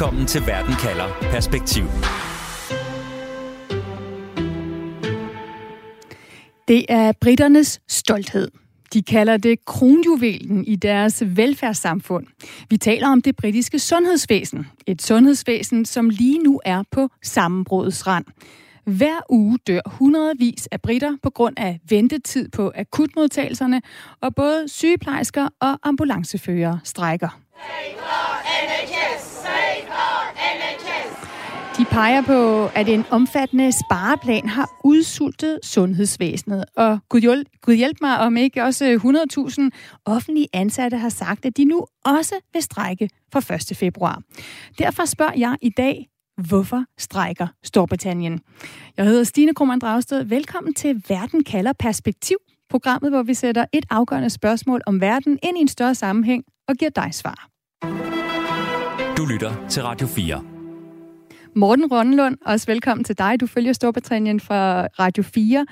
Velkommen til Verden kalder Perspektiv. Det er britternes stolthed. De kalder det kronjuvelen i deres velfærdssamfund. Vi taler om det britiske sundhedsvæsen. Et sundhedsvæsen, som lige nu er på sammenbrudets rand. Hver uge dør hundredvis af britter på grund af ventetid på akutmodtagelserne, og både sygeplejersker og ambulanceførere strækker. De peger på, at en omfattende spareplan har udsultet sundhedsvæsenet. Og Gud hjælp, Gud hjælp mig, om ikke også 100.000 offentlige ansatte har sagt, at de nu også vil strække fra 1. februar. Derfor spørger jeg i dag, hvorfor strækker Storbritannien? Jeg hedder Stine Krummernd Dragsted. Velkommen til Verden kalder perspektiv, programmet, hvor vi sætter et afgørende spørgsmål om verden ind i en større sammenhæng og giver dig svar. Du lytter til Radio 4. Morten Rønnelund, også velkommen til dig. Du følger Storbritannien fra Radio 4.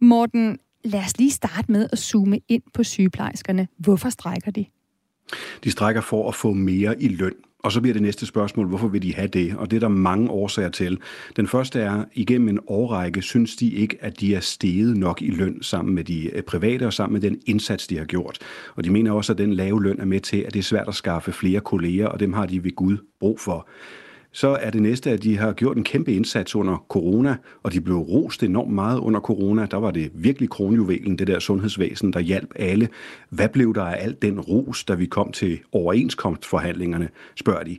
Morten, lad os lige starte med at zoome ind på sygeplejerskerne. Hvorfor strækker de? De strækker for at få mere i løn. Og så bliver det næste spørgsmål, hvorfor vil de have det? Og det er der mange årsager til. Den første er, igennem en årrække synes de ikke, at de er steget nok i løn sammen med de øh, private og sammen med den indsats, de har gjort. Og de mener også, at den lave løn er med til, at det er svært at skaffe flere kolleger, og dem har de ved Gud brug for. Så er det næste, at de har gjort en kæmpe indsats under corona, og de blev rost enormt meget under corona. Der var det virkelig kronjuvelen, det der sundhedsvæsen, der hjalp alle. Hvad blev der af alt den ros, da vi kom til overenskomstforhandlingerne, spørger de.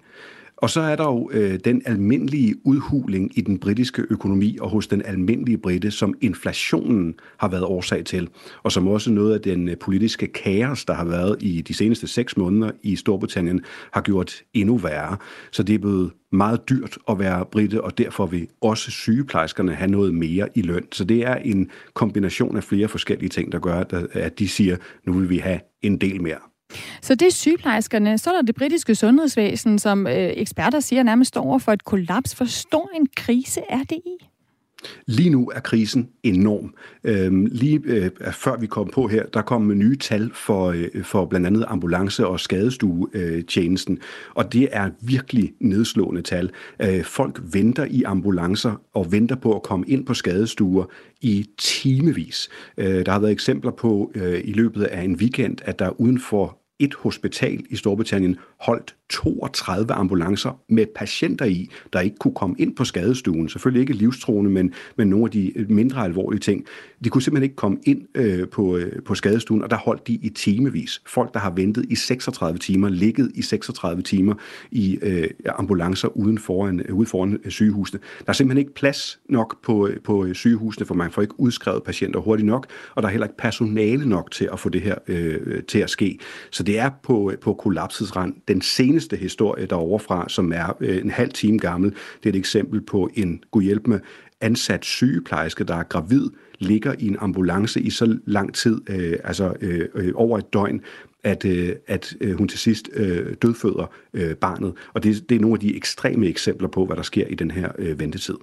Og så er der jo øh, den almindelige udhuling i den britiske økonomi og hos den almindelige britte, som inflationen har været årsag til, og som også noget af den øh, politiske kaos, der har været i de seneste seks måneder i Storbritannien, har gjort endnu værre. Så det er blevet meget dyrt at være britte, og derfor vil også sygeplejerskerne have noget mere i løn. Så det er en kombination af flere forskellige ting, der gør, at de siger, nu vil vi have en del mere. Så det er sygeplejerskerne. Så er der det britiske sundhedsvæsen, som øh, eksperter siger nærmest står over for et kollaps. Hvor stor en krise er det i? Lige nu er krisen enorm. Øhm, lige øh, før vi kom på her, der kom nye tal for, øh, for blandt andet ambulance- og skadestuetjenesten, og det er virkelig nedslående tal. Øh, folk venter i ambulancer og venter på at komme ind på skadestuer i timevis. Øh, der har været eksempler på øh, i løbet af en weekend, at der uden for et hospital i Storbritannien holdt 32 ambulancer med patienter i, der ikke kunne komme ind på skadestuen. Selvfølgelig ikke livstruende, men, men nogle af de øh, mindre alvorlige ting. De kunne simpelthen ikke komme ind øh, på, øh, på skadestuen, og der holdt de i timevis. Folk, der har ventet i 36 timer, ligget i 36 timer i øh, ambulancer uden foran, øh, ude foran øh, sygehusene. Der er simpelthen ikke plads nok på, øh, på øh, sygehusene, for man får ikke udskrevet patienter hurtigt nok, og der er heller ikke personale nok til at få det her øh, til at ske. Så det er på, på kollapsets rand. Den den seneste historie derovre fra, som er øh, en halv time gammel, det er et eksempel på en, god med, ansat sygeplejerske, der er gravid, ligger i en ambulance i så lang tid, øh, altså øh, øh, over et døgn, at, øh, at øh, hun til sidst øh, dødføder øh, barnet. Og det, det er nogle af de ekstreme eksempler på, hvad der sker i den her øh, ventetid.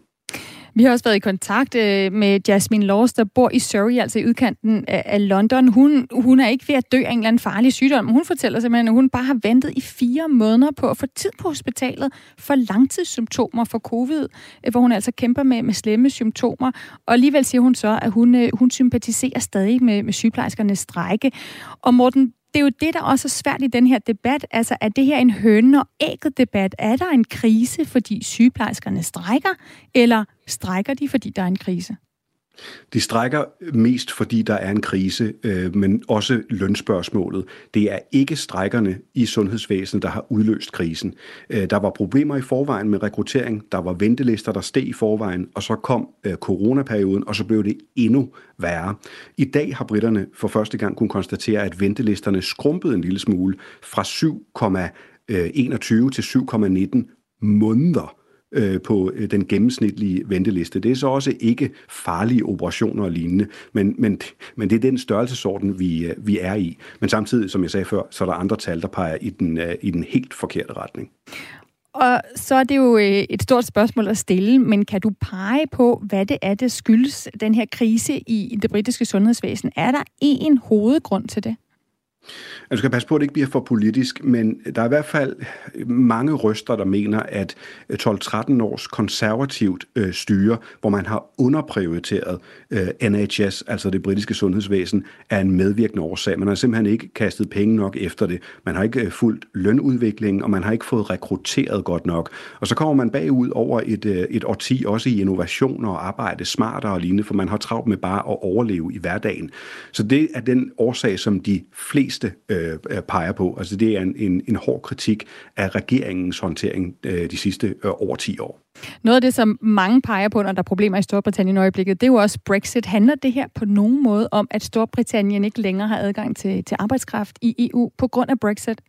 Vi har også været i kontakt øh, med Jasmine Laws, der bor i Surrey, altså i udkanten af London. Hun, hun er ikke ved at dø af en eller anden farlig sygdom. Hun fortæller simpelthen, at hun bare har ventet i fire måneder på at få tid på hospitalet for langtidssymptomer for covid, øh, hvor hun altså kæmper med, med slemme symptomer. Og alligevel siger hun så, at hun, øh, hun sympatiserer stadig med, med sygeplejerskernes strække. Og Morten, det er jo det, der også er svært i den her debat. Altså, er det her en høne og ægget debat? Er der en krise, fordi sygeplejerskerne strækker, eller strækker de, fordi der er en krise? De strækker mest, fordi der er en krise, øh, men også lønspørgsmålet. Det er ikke strækkerne i sundhedsvæsenet, der har udløst krisen. Øh, der var problemer i forvejen med rekruttering, der var ventelister, der steg i forvejen, og så kom øh, coronaperioden, og så blev det endnu værre. I dag har britterne for første gang kunnet konstatere, at ventelisterne skrumpede en lille smule fra 7,21 øh, til 7,19 måneder øh, på øh, den gennemsnitlige venteliste. Det er så også ikke farlige operationer og lignende, men, men, men det er den størrelsesorden, vi, øh, vi er i. Men samtidig, som jeg sagde før, så er der andre tal, der peger i den, øh, i den helt forkerte retning. Og så er det jo øh, et stort spørgsmål at stille, men kan du pege på, hvad det er, det skyldes den her krise i det britiske sundhedsvæsen? Er der en hovedgrund til det? Altså, Jeg skal passe på, at det ikke bliver for politisk, men der er i hvert fald mange røster, der mener, at 12-13 års konservativt øh, styre, hvor man har underprioriteret øh, NHS, altså det britiske sundhedsvæsen, er en medvirkende årsag. Man har simpelthen ikke kastet penge nok efter det. Man har ikke øh, fulgt lønudviklingen, og man har ikke fået rekrutteret godt nok. Og så kommer man bagud over et, øh, et årti, også i innovation og arbejde smartere og lignende, for man har travlt med bare at overleve i hverdagen. Så det er den årsag, som de fleste øh, peger på. Altså det er en, en, en hård kritik af regeringens håndtering øh, de sidste øh, over 10 år. Noget af det, som mange peger på, når der er problemer i Storbritannien i øjeblikket, det er jo også Brexit. Handler det her på nogen måde om, at Storbritannien ikke længere har adgang til, til arbejdskraft i EU på grund af Brexit?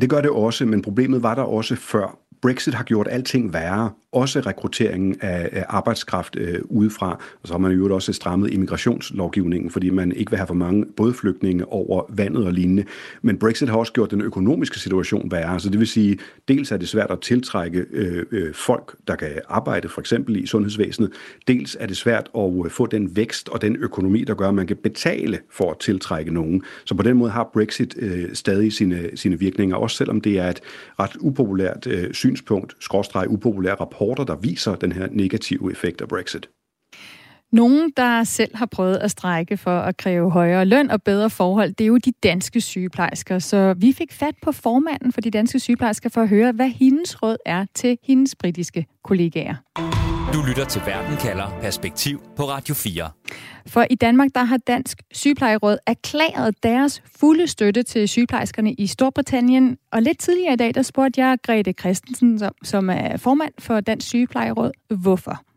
Det gør det også, men problemet var der også før. Brexit har gjort alting værre, også rekrutteringen af, af arbejdskraft øh, udefra. Og så har man jo også strammet immigrationslovgivningen, fordi man ikke vil have for mange både flygtninge over vandet og lignende. Men Brexit har også gjort den økonomiske situation værre. Så det vil sige, dels er det svært at tiltrække øh, øh, folk, der kan arbejde for eksempel i sundhedsvæsenet. Dels er det svært at øh, få den vækst og den økonomi, der gør, at man kan betale for at tiltrække nogen. Så på den måde har Brexit øh, stadig sine, sine virkninger, også selvom det er et ret upopulært øh, synspunkt, skråstreg upopulær rapport rapporter, der viser den her negative effekt af Brexit. Nogen, der selv har prøvet at strække for at kræve højere løn og bedre forhold, det er jo de danske sygeplejersker. Så vi fik fat på formanden for de danske sygeplejersker for at høre, hvad hendes råd er til hendes britiske kollegaer. Du lytter til Verden kalder Perspektiv på Radio 4. For i Danmark, der har Dansk Sygeplejeråd erklæret deres fulde støtte til sygeplejerskerne i Storbritannien. Og lidt tidligere i dag, der spurgte jeg Grete Christensen, som er formand for Dansk Sygeplejeråd, hvorfor.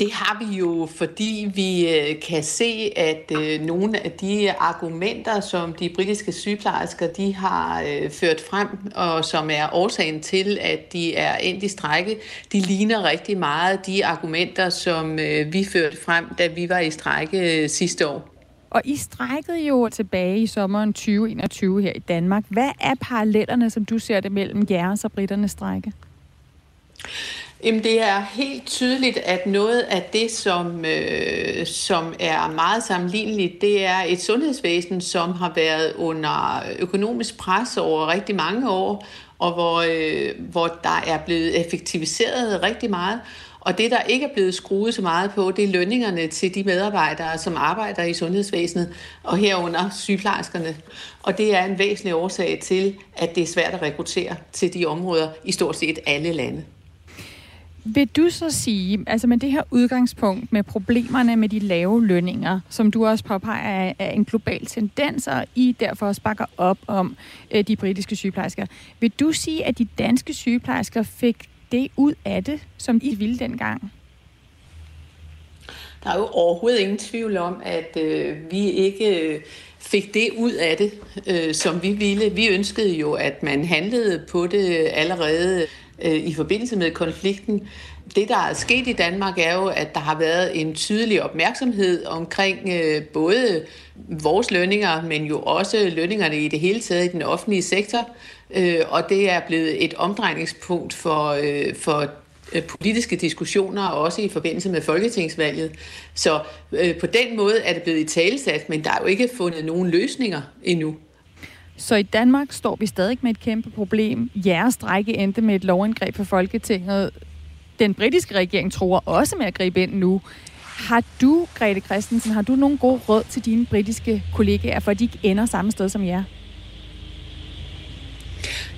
Det har vi jo, fordi vi øh, kan se, at øh, nogle af de argumenter, som de britiske sygeplejersker de har øh, ført frem, og som er årsagen til, at de er endt i strække, de ligner rigtig meget de argumenter, som vi førte frem, da vi var i strække sidste år. Og I strækkede jo tilbage i sommeren 2021 her i Danmark. Hvad er parallellerne, som du ser det mellem jeres og britternes strække? Jamen, det er helt tydeligt, at noget af det, som, øh, som er meget sammenligneligt, det er et sundhedsvæsen, som har været under økonomisk pres over rigtig mange år, og hvor, øh, hvor der er blevet effektiviseret rigtig meget. Og det, der ikke er blevet skruet så meget på, det er lønningerne til de medarbejdere, som arbejder i sundhedsvæsenet, og herunder sygeplejerskerne. Og det er en væsentlig årsag til, at det er svært at rekruttere til de områder i stort set alle lande. Vil du så sige, altså med det her udgangspunkt med problemerne med de lave lønninger, som du også påpeger er en global tendens, og I derfor også bakker op om øh, de britiske sygeplejersker, vil du sige, at de danske sygeplejersker fik det ud af det, som de ville dengang? Der er jo overhovedet ingen tvivl om, at øh, vi ikke øh, fik det ud af det, øh, som vi ville. Vi ønskede jo, at man handlede på det allerede øh, i forbindelse med konflikten. Det, der er sket i Danmark, er jo, at der har været en tydelig opmærksomhed omkring øh, både vores lønninger, men jo også lønningerne i det hele taget i den offentlige sektor. Øh, og det er blevet et omdrejningspunkt for, øh, for øh, politiske diskussioner, også i forbindelse med folketingsvalget. Så øh, på den måde er det blevet i talesat, men der er jo ikke fundet nogen løsninger endnu. Så i Danmark står vi stadig med et kæmpe problem. Jeres strække endte med et lovindgreb for Folketinget. Den britiske regering tror også med at gribe ind nu. Har du, Grete Christensen, har du nogle gode råd til dine britiske kollegaer, for at de ikke ender samme sted som jer?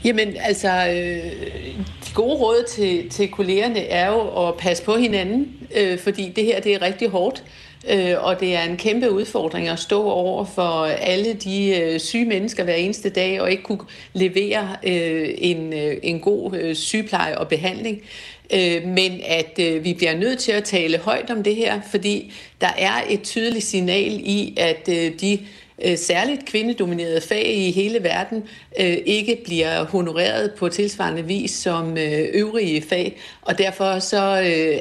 Jamen, altså, øh, de gode råd til, til kollegerne er jo at passe på hinanden, øh, fordi det her det er rigtig hårdt. Øh, Øh, og det er en kæmpe udfordring at stå over for alle de øh, syge mennesker hver eneste dag, og ikke kunne levere øh, en, øh, en god øh, sygepleje og behandling. Øh, men at øh, vi bliver nødt til at tale højt om det her, fordi der er et tydeligt signal i, at øh, de øh, særligt kvindedominerede fag i hele verden øh, ikke bliver honoreret på tilsvarende vis som øvrige fag. Og derfor så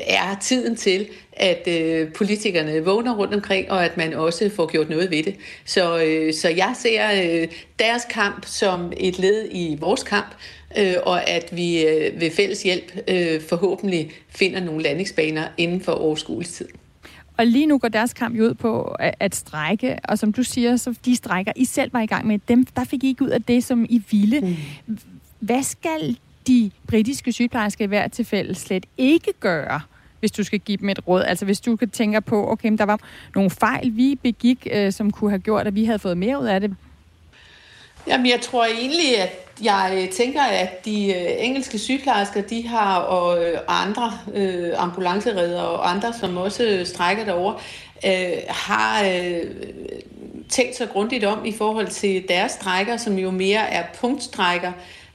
er tiden til, at øh, politikerne vågner rundt omkring, og at man også får gjort noget ved det. Så, øh, så jeg ser øh, deres kamp som et led i vores kamp, øh, og at vi øh, ved fælles hjælp øh, forhåbentlig finder nogle landingsbaner inden for overskuelig tid. Og lige nu går deres kamp jo ud på at, at strække, og som du siger, så de strækker, I selv var i gang med, dem, der fik I ikke ud af det, som I ville. Mm. Hvad skal de britiske sygeplejersker i hvert tilfælde slet ikke gøre, hvis du skal give dem et råd? Altså hvis du kan tænke på, okay, der var nogle fejl, vi begik, øh, som kunne have gjort, at vi havde fået mere ud af det. Jamen, jeg tror egentlig, at jeg øh, tænker, at de øh, engelske sygeplejersker, de har, og øh, andre øh, ambulanceredder og andre, som også strækker derover, øh, har øh, tænkt sig grundigt om i forhold til deres strækker, som jo mere er punktstrækker,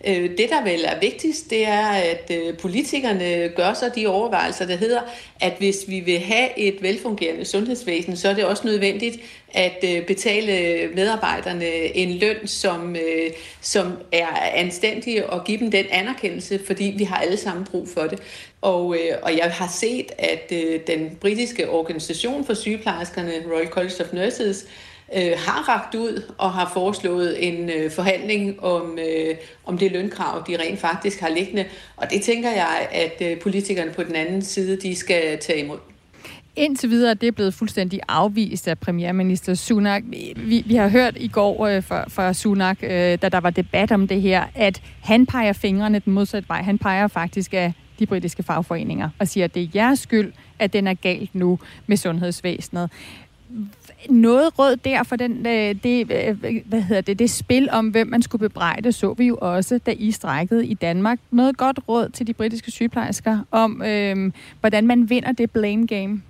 Øh, det, der vel er vigtigst, det er, at øh, politikerne gør sig de overvejelser, der hedder, at hvis vi vil have et velfungerende sundhedsvæsen, så er det også nødvendigt at øh, betale medarbejderne en løn, som, som er anstændig, og give dem den anerkendelse, fordi vi har alle sammen brug for det. Og, og jeg har set, at den britiske organisation for sygeplejerskerne, Royal College of Nurses, øh, har ragt ud og har foreslået en øh, forhandling om, øh, om det lønkrav, de rent faktisk har liggende. Og det tænker jeg, at øh, politikerne på den anden side, de skal tage imod. Indtil videre det er blevet fuldstændig afvist af premierminister Sunak. Vi, vi har hørt i går øh, fra, fra Sunak, øh, da der var debat om det her, at han peger fingrene den modsatte vej. Han peger faktisk af de britiske fagforeninger og siger, at det er jeres skyld, at den er galt nu med sundhedsvæsenet noget råd der for den, øh, det, øh, hvad hedder det, det spil om, hvem man skulle bebrejde, så vi jo også, da I strækkede i Danmark. Noget godt råd til de britiske sygeplejersker om, øh, hvordan man vinder det blame game.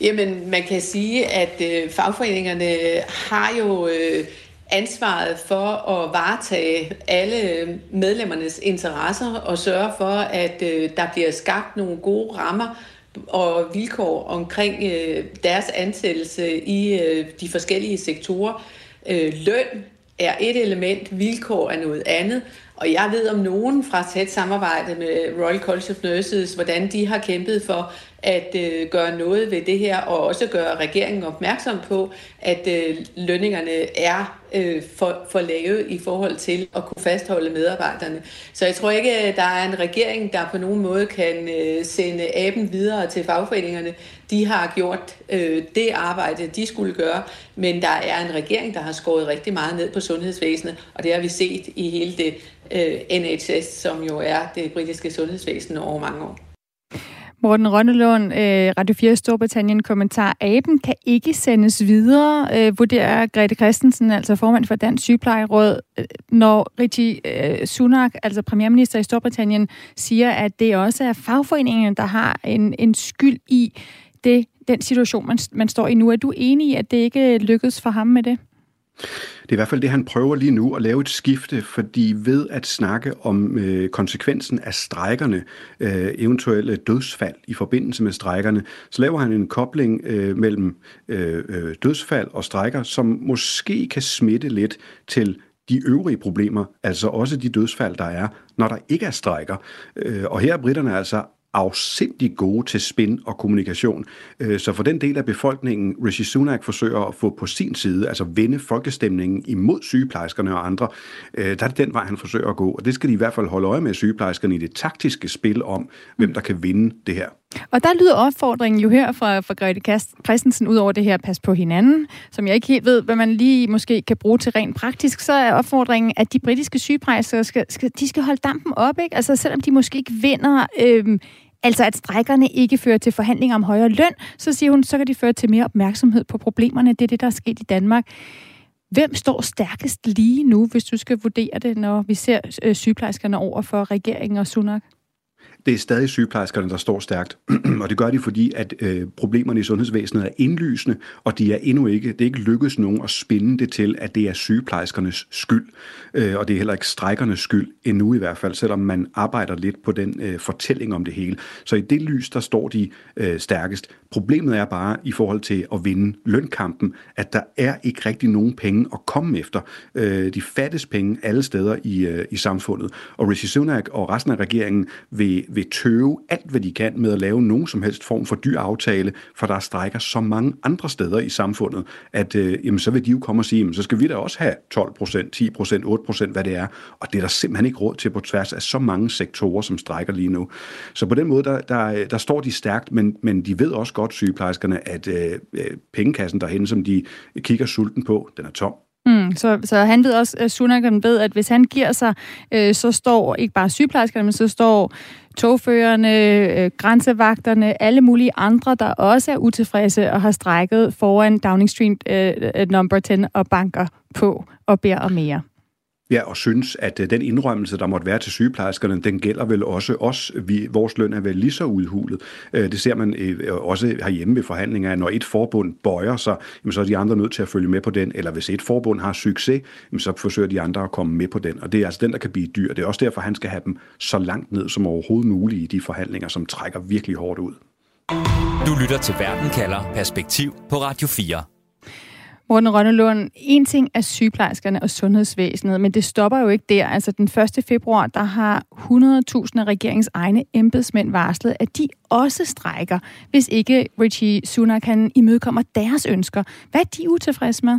Jamen, man kan sige, at øh, fagforeningerne har jo øh, ansvaret for at varetage alle øh, medlemmernes interesser og sørge for, at øh, der bliver skabt nogle gode rammer og vilkår omkring øh, deres ansættelse i øh, de forskellige sektorer. Øh, løn er et element, vilkår er noget andet, og jeg ved om nogen fra tæt samarbejde med Royal College of Nurses, hvordan de har kæmpet for at øh, gøre noget ved det her, og også gøre regeringen opmærksom på, at øh, lønningerne er øh, for, for lave i forhold til at kunne fastholde medarbejderne. Så jeg tror ikke, at der er en regering, der på nogen måde kan øh, sende aben videre til fagforeningerne. De har gjort øh, det arbejde, de skulle gøre, men der er en regering, der har skåret rigtig meget ned på sundhedsvæsenet, og det har vi set i hele det øh, NHS, som jo er det britiske sundhedsvæsen over mange år. Morten Rønnelund, øh, Radio 4 Storbritannien kommentar. Aben kan ikke sendes videre, øh, vurderer Grete Christensen, altså formand for Dansk Sygeplejeråd, øh, når Richie Sunak, altså premierminister i Storbritannien, siger, at det også er fagforeningen, der har en, en skyld i det, den situation, man, man står i nu. Er du enig i, at det ikke lykkedes for ham med det? Det er i hvert fald det, han prøver lige nu at lave et skifte, fordi ved at snakke om øh, konsekvensen af strækkerne, øh, eventuelle dødsfald i forbindelse med strækkerne, så laver han en kobling øh, mellem øh, øh dødsfald og strækker, som måske kan smitte lidt til de øvrige problemer, altså også de dødsfald, der er, når der ikke er strækker. Øh, og her er britterne altså afsindig gode til spin og kommunikation. Øh, så for den del af befolkningen, Rishi Sunak forsøger at få på sin side, altså vende folkestemningen imod sygeplejerskerne og andre, øh, der er det den vej, han forsøger at gå. Og det skal de i hvert fald holde øje med sygeplejerskerne i det taktiske spil om, hvem der kan vinde det her. Og der lyder opfordringen jo her fra, fra Grete Christensen, ud over det her pas på hinanden, som jeg ikke helt ved, hvad man lige måske kan bruge til rent praktisk, så er opfordringen, at de britiske sygeplejersker skal, skal, de skal holde dampen op, ikke? Altså selvom de måske ikke vinder, øhm, altså at strækkerne ikke fører til forhandlinger om højere løn, så siger hun, så kan de føre til mere opmærksomhed på problemerne. Det er det, der er sket i Danmark. Hvem står stærkest lige nu, hvis du skal vurdere det, når vi ser øh, sygeplejerskerne over for regeringen og Sunak? Det er stadig sygeplejerskerne, der står stærkt, og det gør de, fordi at øh, problemerne i sundhedsvæsenet er indlysende, og de er endnu ikke, det er ikke lykkedes nogen at spinde det til, at det er sygeplejerskernes skyld, øh, og det er heller ikke strækkernes skyld, endnu i hvert fald, selvom man arbejder lidt på den øh, fortælling om det hele. Så i det lys, der står de øh, stærkest. Problemet er bare i forhold til at vinde lønkampen, at der er ikke rigtig nogen penge at komme efter. Øh, de fattes penge alle steder i, øh, i samfundet, og Rishi Sunak og resten af regeringen vil vil tøve alt, hvad de kan med at lave nogen som helst form for dyr aftale, for der strækker så mange andre steder i samfundet, at øh, jamen, så vil de jo komme og sige, jamen, så skal vi da også have 12 procent, 10 procent, 8 procent, hvad det er. Og det er der simpelthen ikke råd til på tværs af så mange sektorer, som strækker lige nu. Så på den måde, der, der, der står de stærkt, men, men de ved også godt, sygeplejerskerne, at øh, øh pengekassen derhen, som de kigger sulten på, den er tom. Mm, så, så han ved også, at Sunak ved, at hvis han giver sig, øh, så står ikke bare sygeplejerskerne, men så står togførerne, øh, grænsevagterne, alle mulige andre, der også er utilfredse og har strækket foran Downing Street øh, øh number 10 og banker på og beder om mere. Ja, og synes, at øh, den indrømmelse, der måtte være til sygeplejerskerne, den gælder vel også os. Vi, vores løn er vel lige så udhulet. Øh, det ser man øh, også herhjemme ved forhandlinger, at når et forbund bøjer sig, så er de andre nødt til at følge med på den. Eller hvis et forbund har succes, så forsøger de andre at komme med på den. Og det er altså den, der kan blive dyr. Det er også derfor, han skal have dem så langt ned som overhovedet muligt i de forhandlinger, som trækker virkelig hårdt ud. Du lytter til Verden kalder Perspektiv på Radio 4. Morten Rønnelund, en ting er sygeplejerskerne og sundhedsvæsenet, men det stopper jo ikke der. Altså den 1. februar, der har 100.000 af regeringens egne embedsmænd varslet, at de også strækker, hvis ikke Richie Sunak kan imødekommer deres ønsker. Hvad er de utilfredse med?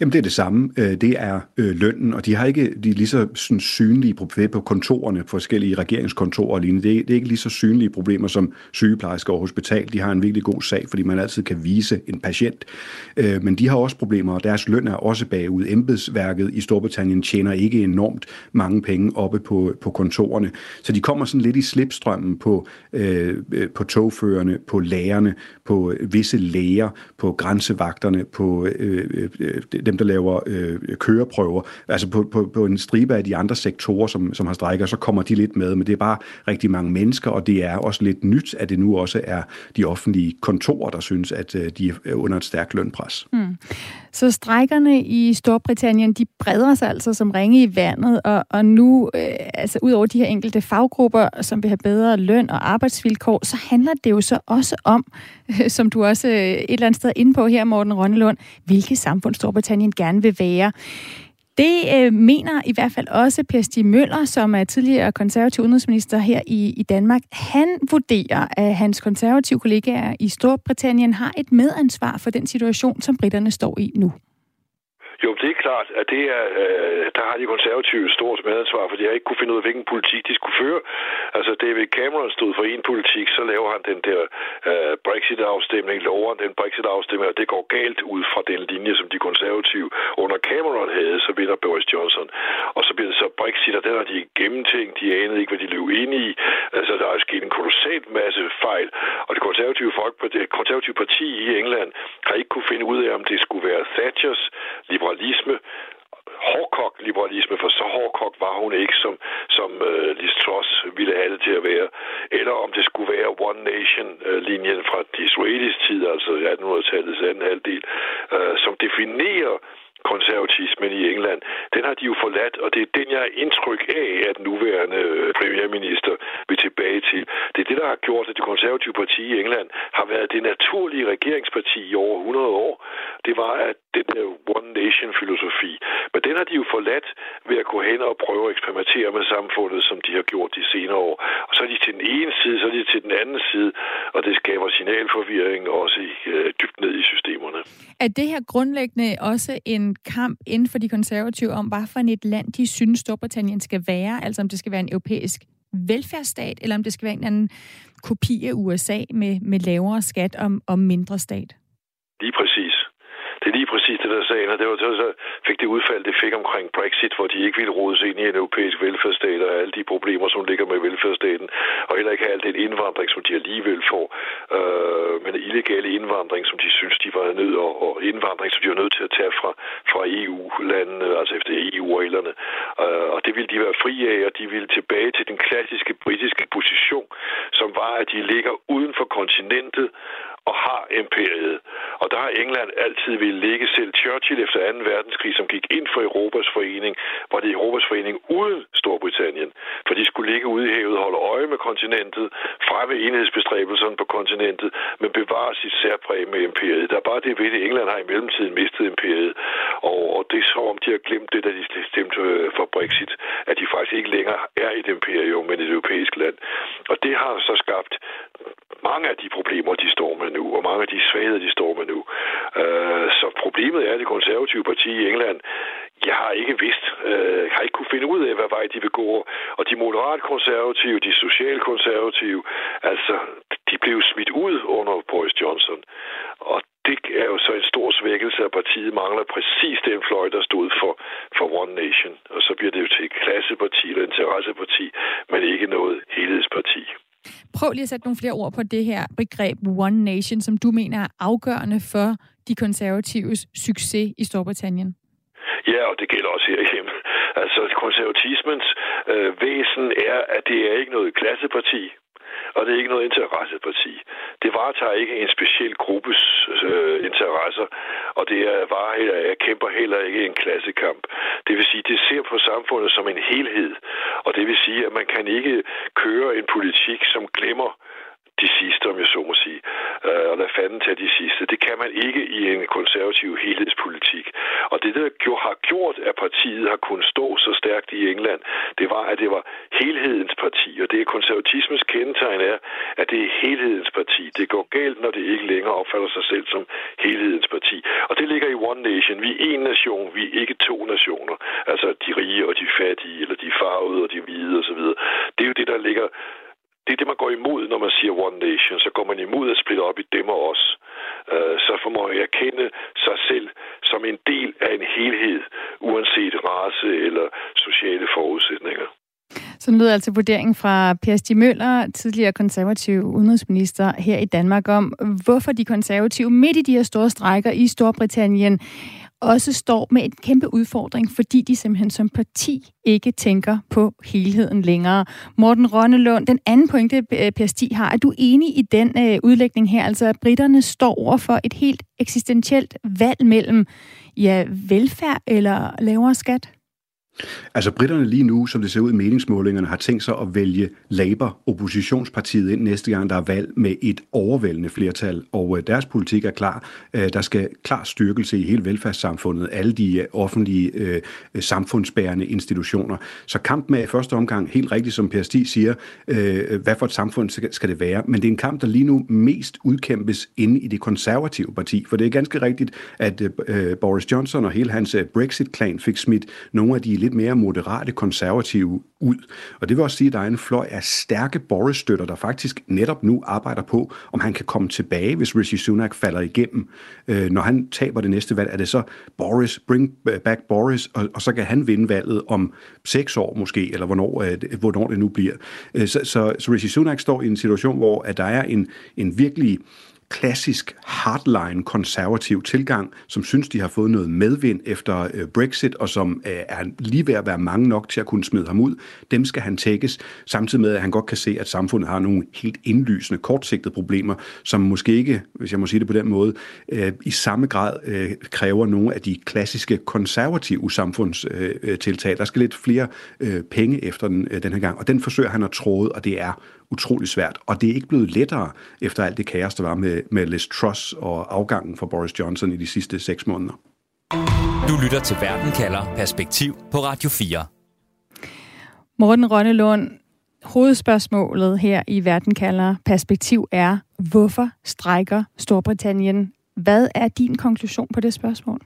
Jamen det er det samme. Øh, det er øh, lønnen, og de har ikke de lige så sådan, synlige problemer på kontorerne, på forskellige regeringskontorer og lignende. Det er, det er ikke lige så synlige problemer som sygeplejersker og hospital. De har en virkelig god sag, fordi man altid kan vise en patient. Øh, men de har også problemer, og deres løn er også bagud. Embedsværket i Storbritannien tjener ikke enormt mange penge oppe på, på kontorerne. Så de kommer sådan lidt i slipstrømmen på, øh, øh på togførerne, på lærerne, på øh, visse læger, på grænsevagterne, på øh, Øh, dem, der laver øh, køreprøver, altså på, på, på en stribe af de andre sektorer, som, som har strækker, så kommer de lidt med, men det er bare rigtig mange mennesker, og det er også lidt nyt, at det nu også er de offentlige kontorer, der synes, at øh, de er under et stærkt lønpres. Mm. Så strækkerne i Storbritannien, de breder sig altså som ringe i vandet, og, og nu, øh, altså ud over de her enkelte faggrupper, som vil have bedre løn og arbejdsvilkår, så handler det jo så også om, øh, som du også øh, et eller andet sted inde på her, Morten Rønnelund, hvilke samfund Storbritannien gerne vil være. Det øh, mener i hvert fald også Per Stig Møller, som er tidligere konservativ udenrigsminister her i, i Danmark. Han vurderer, at hans konservative kollegaer i Storbritannien har et medansvar for den situation, som britterne står i nu. Jo, det er klart, at det er, øh, der har de konservative stort medansvar, for de har ikke kunne finde ud af, hvilken politik de skulle føre. Altså, David Cameron stod for en politik, så laver han den der øh, Brexit-afstemning, lover den Brexit-afstemning, og det går galt ud fra den linje, som de konservative under Cameron havde, så vinder Boris Johnson. Og så bliver det så Brexit, og den har de gennemtænkt, de anede ikke, hvad de løb ind i. Altså, der er sket en kolossal masse fejl, og det konservative, folk, det konservative parti i England har ikke kunne finde ud af, om det skulle være Thatchers liberalisme, liberalisme, hårdkogt liberalisme, for så hårdkogt var hun ikke, som, som uh, Liz Truss ville have det til at være, eller om det skulle være One Nation-linjen fra Disraelis tid, altså 1800-tallets anden halvdel, uh, som definerer konservatismen i England, den har de jo forladt, og det er den, jeg har indtryk af, at nuværende øh, premierminister vil tilbage til. Det er det, der har gjort, at det konservative parti i England har været det naturlige regeringsparti i over 100 år. Det var, at den der One Nation-filosofi, men den har de jo forladt ved at gå hen og prøve at eksperimentere med samfundet, som de har gjort de senere år. Og så er de til den ene side, så er de til den anden side, og det skaber signalforvirring også i, øh, dybt ned i systemerne. Er det her grundlæggende også en kamp inden for de konservative om, hvad for et land de synes, Storbritannien skal være, altså om det skal være en europæisk velfærdsstat, eller om det skal være en anden kopi af USA med, med lavere skat og, og mindre stat? Lige præcis. Lige præcis det, der sagen, og det var så fik det udfald, det fik omkring Brexit, hvor de ikke ville rode sig ind i en europæisk velfærdsstat og alle de problemer, som ligger med velfærdsstaten, og heller ikke have al den indvandring, som de alligevel får, øh, men illegale indvandring, som de synes, de var nødt og, og indvandring, som de var nødt til at tage fra, fra EU-landene, altså efter EU-reglerne. Øh, og det ville de være fri af, og de ville tilbage til den klassiske britiske position, som var, at de ligger uden for kontinentet, og har imperiet. Og der har England altid ville ligge selv. Churchill efter 2. verdenskrig, som gik ind for Europas forening, var det Europas forening uden Storbritannien. For de skulle ligge ude i havet, holde øje med kontinentet, fremme enhedsbestræbelserne på kontinentet, men bevare sit særpræg med imperiet. Der er bare det ved det, England har i mellemtiden mistet imperiet. Og, og det er så om de har glemt det, da de stemte øh, for Brexit, at de faktisk ikke længere er et imperium, men et europæisk land. Og det har så skabt mange af de problemer, de står med nu, og mange af de svagheder, de står med nu. Øh, så problemet er, at det konservative parti i England, jeg har ikke vidst, øh, har ikke kunne finde ud af, hvad vej de vil gå. Og de moderat konservative, de social konservative, altså, de blev smidt ud under Boris Johnson. Og det er jo så en stor svækkelse af partiet, mangler præcis den fløj, der stod for, for One Nation. Og så bliver det jo til et klasseparti eller interesseparti, men ikke noget helhedsparti. Prøv lige at sætte nogle flere ord på det her begreb One Nation, som du mener er afgørende for de konservatives succes i Storbritannien. Ja, og det gælder også herhjemme. Altså, konservatismens øh, væsen er, at det er ikke noget klasseparti og det er ikke noget interesseparti. Det varetager ikke en speciel gruppes øh, interesser, og det er var, jeg kæmper heller ikke en klassekamp. Det vil sige, det ser på samfundet som en helhed, og det vil sige, at man kan ikke køre en politik, som glemmer de sidste, om jeg så må sige, øh, og lade fanden tage de sidste. Det kan man ikke i en konservativ helhedspolitik. Og det, der har gjort, at partiet har kunnet stå så stærkt i England, det var, at det var helhedens parti. Og det er konservatismens kendetegn er, at det er helhedens parti. Det går galt, når det ikke længere opfatter sig selv som helhedens parti. Og det ligger i One Nation. Vi er en nation, vi er ikke to nationer. Altså de rige og de fattige, eller de farvede og de hvide osv. Det er jo det, der ligger det er det, man går imod, når man siger One Nation. Så går man imod at splitte op i dem og os. Øh, så får man erkende sig selv som en del af en helhed, uanset race eller sociale forudsætninger. Sådan lød altså vurderingen fra Per Stig Møller, tidligere konservativ udenrigsminister her i Danmark, om hvorfor de konservative midt i de her store strækker i Storbritannien også står med en kæmpe udfordring, fordi de simpelthen som parti ikke tænker på helheden længere. Morten Rønnelund, den anden pointe, øh, Per Stig har, er du enig i den øh, udlægning her? Altså, at britterne står over for et helt eksistentielt valg mellem ja, velfærd eller lavere skat? Altså britterne lige nu, som det ser ud i meningsmålingerne, har tænkt sig at vælge Labour, oppositionspartiet, ind næste gang, der er valg med et overvældende flertal. Og øh, deres politik er klar. Øh, der skal klar styrkelse i hele velfærdssamfundet, alle de øh, offentlige øh, samfundsbærende institutioner. Så kampen er i første omgang, helt rigtigt som Per Stig siger, øh, hvad for et samfund skal det være. Men det er en kamp, der lige nu mest udkæmpes inde i det konservative parti. For det er ganske rigtigt, at øh, Boris Johnson og hele hans Brexit-klan fik smidt nogle af de lidt mere moderate konservative ud. Og det vil også sige, at der er en fløj af stærke Boris-støtter, der faktisk netop nu arbejder på, om han kan komme tilbage, hvis Rishi Sunak falder igennem. Øh, når han taber det næste valg, er det så Boris, bring back Boris, og, og så kan han vinde valget om seks år måske, eller hvornår, øh, hvornår det nu bliver. Øh, så, så, så Rishi Sunak står i en situation, hvor at der er en, en virkelig klassisk hardline konservativ tilgang, som synes, de har fået noget medvind efter øh, Brexit, og som øh, er lige ved at være mange nok til at kunne smide ham ud. Dem skal han tækkes, samtidig med, at han godt kan se, at samfundet har nogle helt indlysende, kortsigtede problemer, som måske ikke, hvis jeg må sige det på den måde, øh, i samme grad øh, kræver nogle af de klassiske konservative samfundstiltag. Øh, øh, Der skal lidt flere penge efter den, den her gang, og den forsøger han at tråde, og det er utrolig svært. Og det er ikke blevet lettere efter alt det kaos, der var med, med Liz Truss og afgangen for Boris Johnson i de sidste seks måneder. Du lytter til Verden kalder Perspektiv på Radio 4. Morten Rønnelund, hovedspørgsmålet her i Verden kalder Perspektiv er, hvorfor strækker Storbritannien? Hvad er din konklusion på det spørgsmål?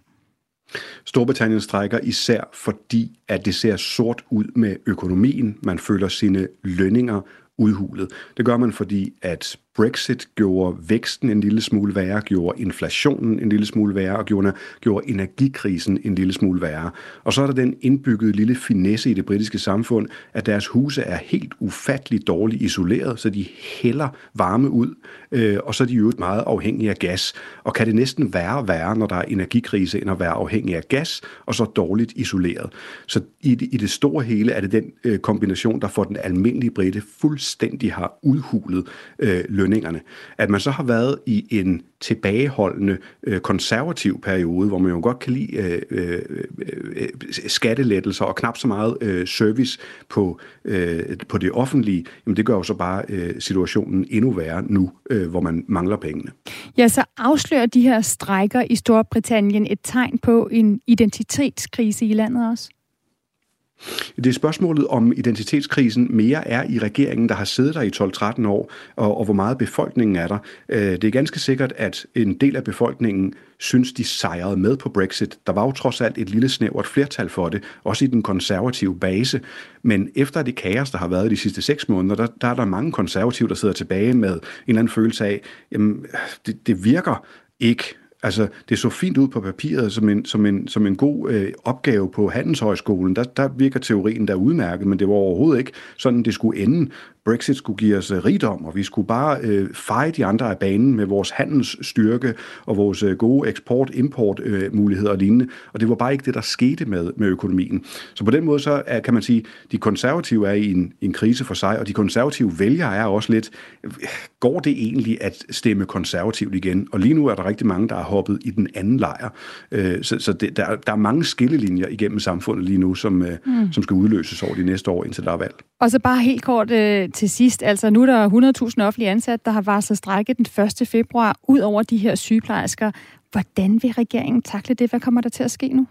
Storbritannien strækker især fordi, at det ser sort ud med økonomien. Man føler sine lønninger udhulet. Det gør man, fordi at Brexit gjorde væksten en lille smule værre, gjorde inflationen en lille smule værre og gjorde, gjorde energikrisen en lille smule værre. Og så er der den indbyggede lille finesse i det britiske samfund, at deres huse er helt ufatteligt dårligt isoleret, så de hælder varme ud, øh, og så er de jo meget afhængige af gas. Og kan det næsten være værre, når der er energikrise, end at være afhængig af gas, og så dårligt isoleret. Så i det, i det store hele er det den øh, kombination, der får den almindelige brite fuldstændig har udhulet øh, løn lønningerne. At man så har været i en tilbageholdende øh, konservativ periode, hvor man jo godt kan lide øh, øh, øh, skattelettelser og knap så meget øh, service på, øh, på det offentlige, jamen det gør jo så bare øh, situationen endnu værre nu, øh, hvor man mangler pengene. Ja, så afslører de her strækker i Storbritannien et tegn på en identitetskrise i landet også? Det er spørgsmålet om identitetskrisen mere er i regeringen, der har siddet der i 12-13 år, og, og hvor meget befolkningen er der. Øh, det er ganske sikkert, at en del af befolkningen synes, de sejrede med på Brexit. Der var jo trods alt et lille snævert flertal for det, også i den konservative base. Men efter det kaos, der har været de sidste seks måneder, der, der er der mange konservative, der sidder tilbage med en eller anden følelse af, jamen, det, det virker ikke Altså, det så fint ud på papiret som en, som en, som en god øh, opgave på Handelshøjskolen. Der, der virker teorien der udmærket, men det var overhovedet ikke sådan, det skulle ende. Brexit skulle give os øh, rigdom, og vi skulle bare øh, feje de andre af banen med vores handelsstyrke og vores øh, gode eksport-import-muligheder øh, og lignende. Og det var bare ikke det, der skete med, med økonomien. Så på den måde så er, kan man sige, de konservative er i en, en krise for sig, og de konservative vælgere er også lidt, går det egentlig at stemme konservativt igen? Og lige nu er der rigtig mange, der har hoppet i den anden lejr. Øh, så så det, der, der er mange skillelinjer igennem samfundet lige nu, som, øh, mm. som skal udløses over de næste år, indtil der er valg. Og så bare helt kort øh, til sidst. Altså nu er der 100.000 offentlige ansatte, der har varslet strække den 1. februar ud over de her sygeplejersker. Hvordan vil regeringen takle det? Hvad kommer der til at ske nu?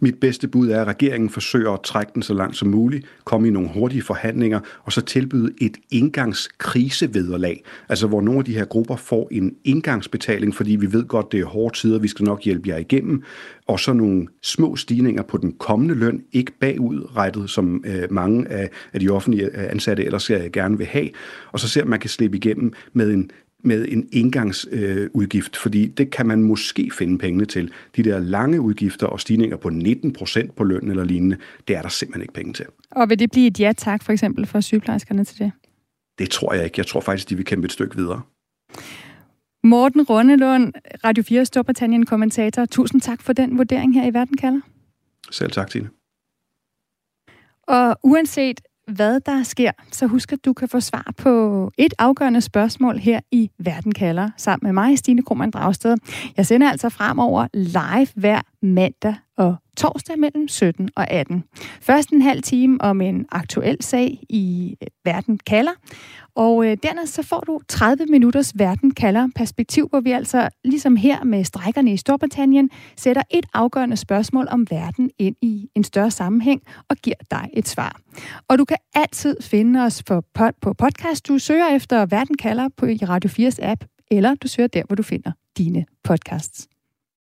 Mit bedste bud er, at regeringen forsøger at trække den så langt som muligt, komme i nogle hurtige forhandlinger, og så tilbyde et indgangskrisevederlag. Altså hvor nogle af de her grupper får en indgangsbetaling, fordi vi ved godt, det er hårde tider, vi skal nok hjælpe jer igennem, og så nogle små stigninger på den kommende løn, ikke bagudrettet, som øh, mange af, af de offentlige ansatte ellers øh, gerne vil have, og så ser man kan slippe igennem med en med en indgangsudgift, øh, fordi det kan man måske finde pengene til. De der lange udgifter og stigninger på 19 procent på løn eller lignende, det er der simpelthen ikke penge til. Og vil det blive et ja-tak for eksempel for sygeplejerskerne til det? Det tror jeg ikke. Jeg tror faktisk, de vil kæmpe et stykke videre. Morten Rundelund, Radio 4 Storbritannien-kommentator. Tusind tak for den vurdering her i Verden kalder. Selv tak, Tine. Og uanset hvad der sker, så husk, at du kan få svar på et afgørende spørgsmål her i Verden kalder, sammen med mig, Stine Krohmann Dragsted. Jeg sender altså fremover live hver mandag og torsdag mellem 17 og 18. Først en halv time om en aktuel sag i øh, Verden kalder, og øh, dernæst så får du 30 minutters verden kalder perspektiv, hvor vi altså ligesom her med strækkerne i Storbritannien sætter et afgørende spørgsmål om verden ind i en større sammenhæng og giver dig et svar. Og du kan altid finde os på, på podcast. Du søger efter Verden kalder på Radio 4's app, eller du søger der, hvor du finder dine podcasts.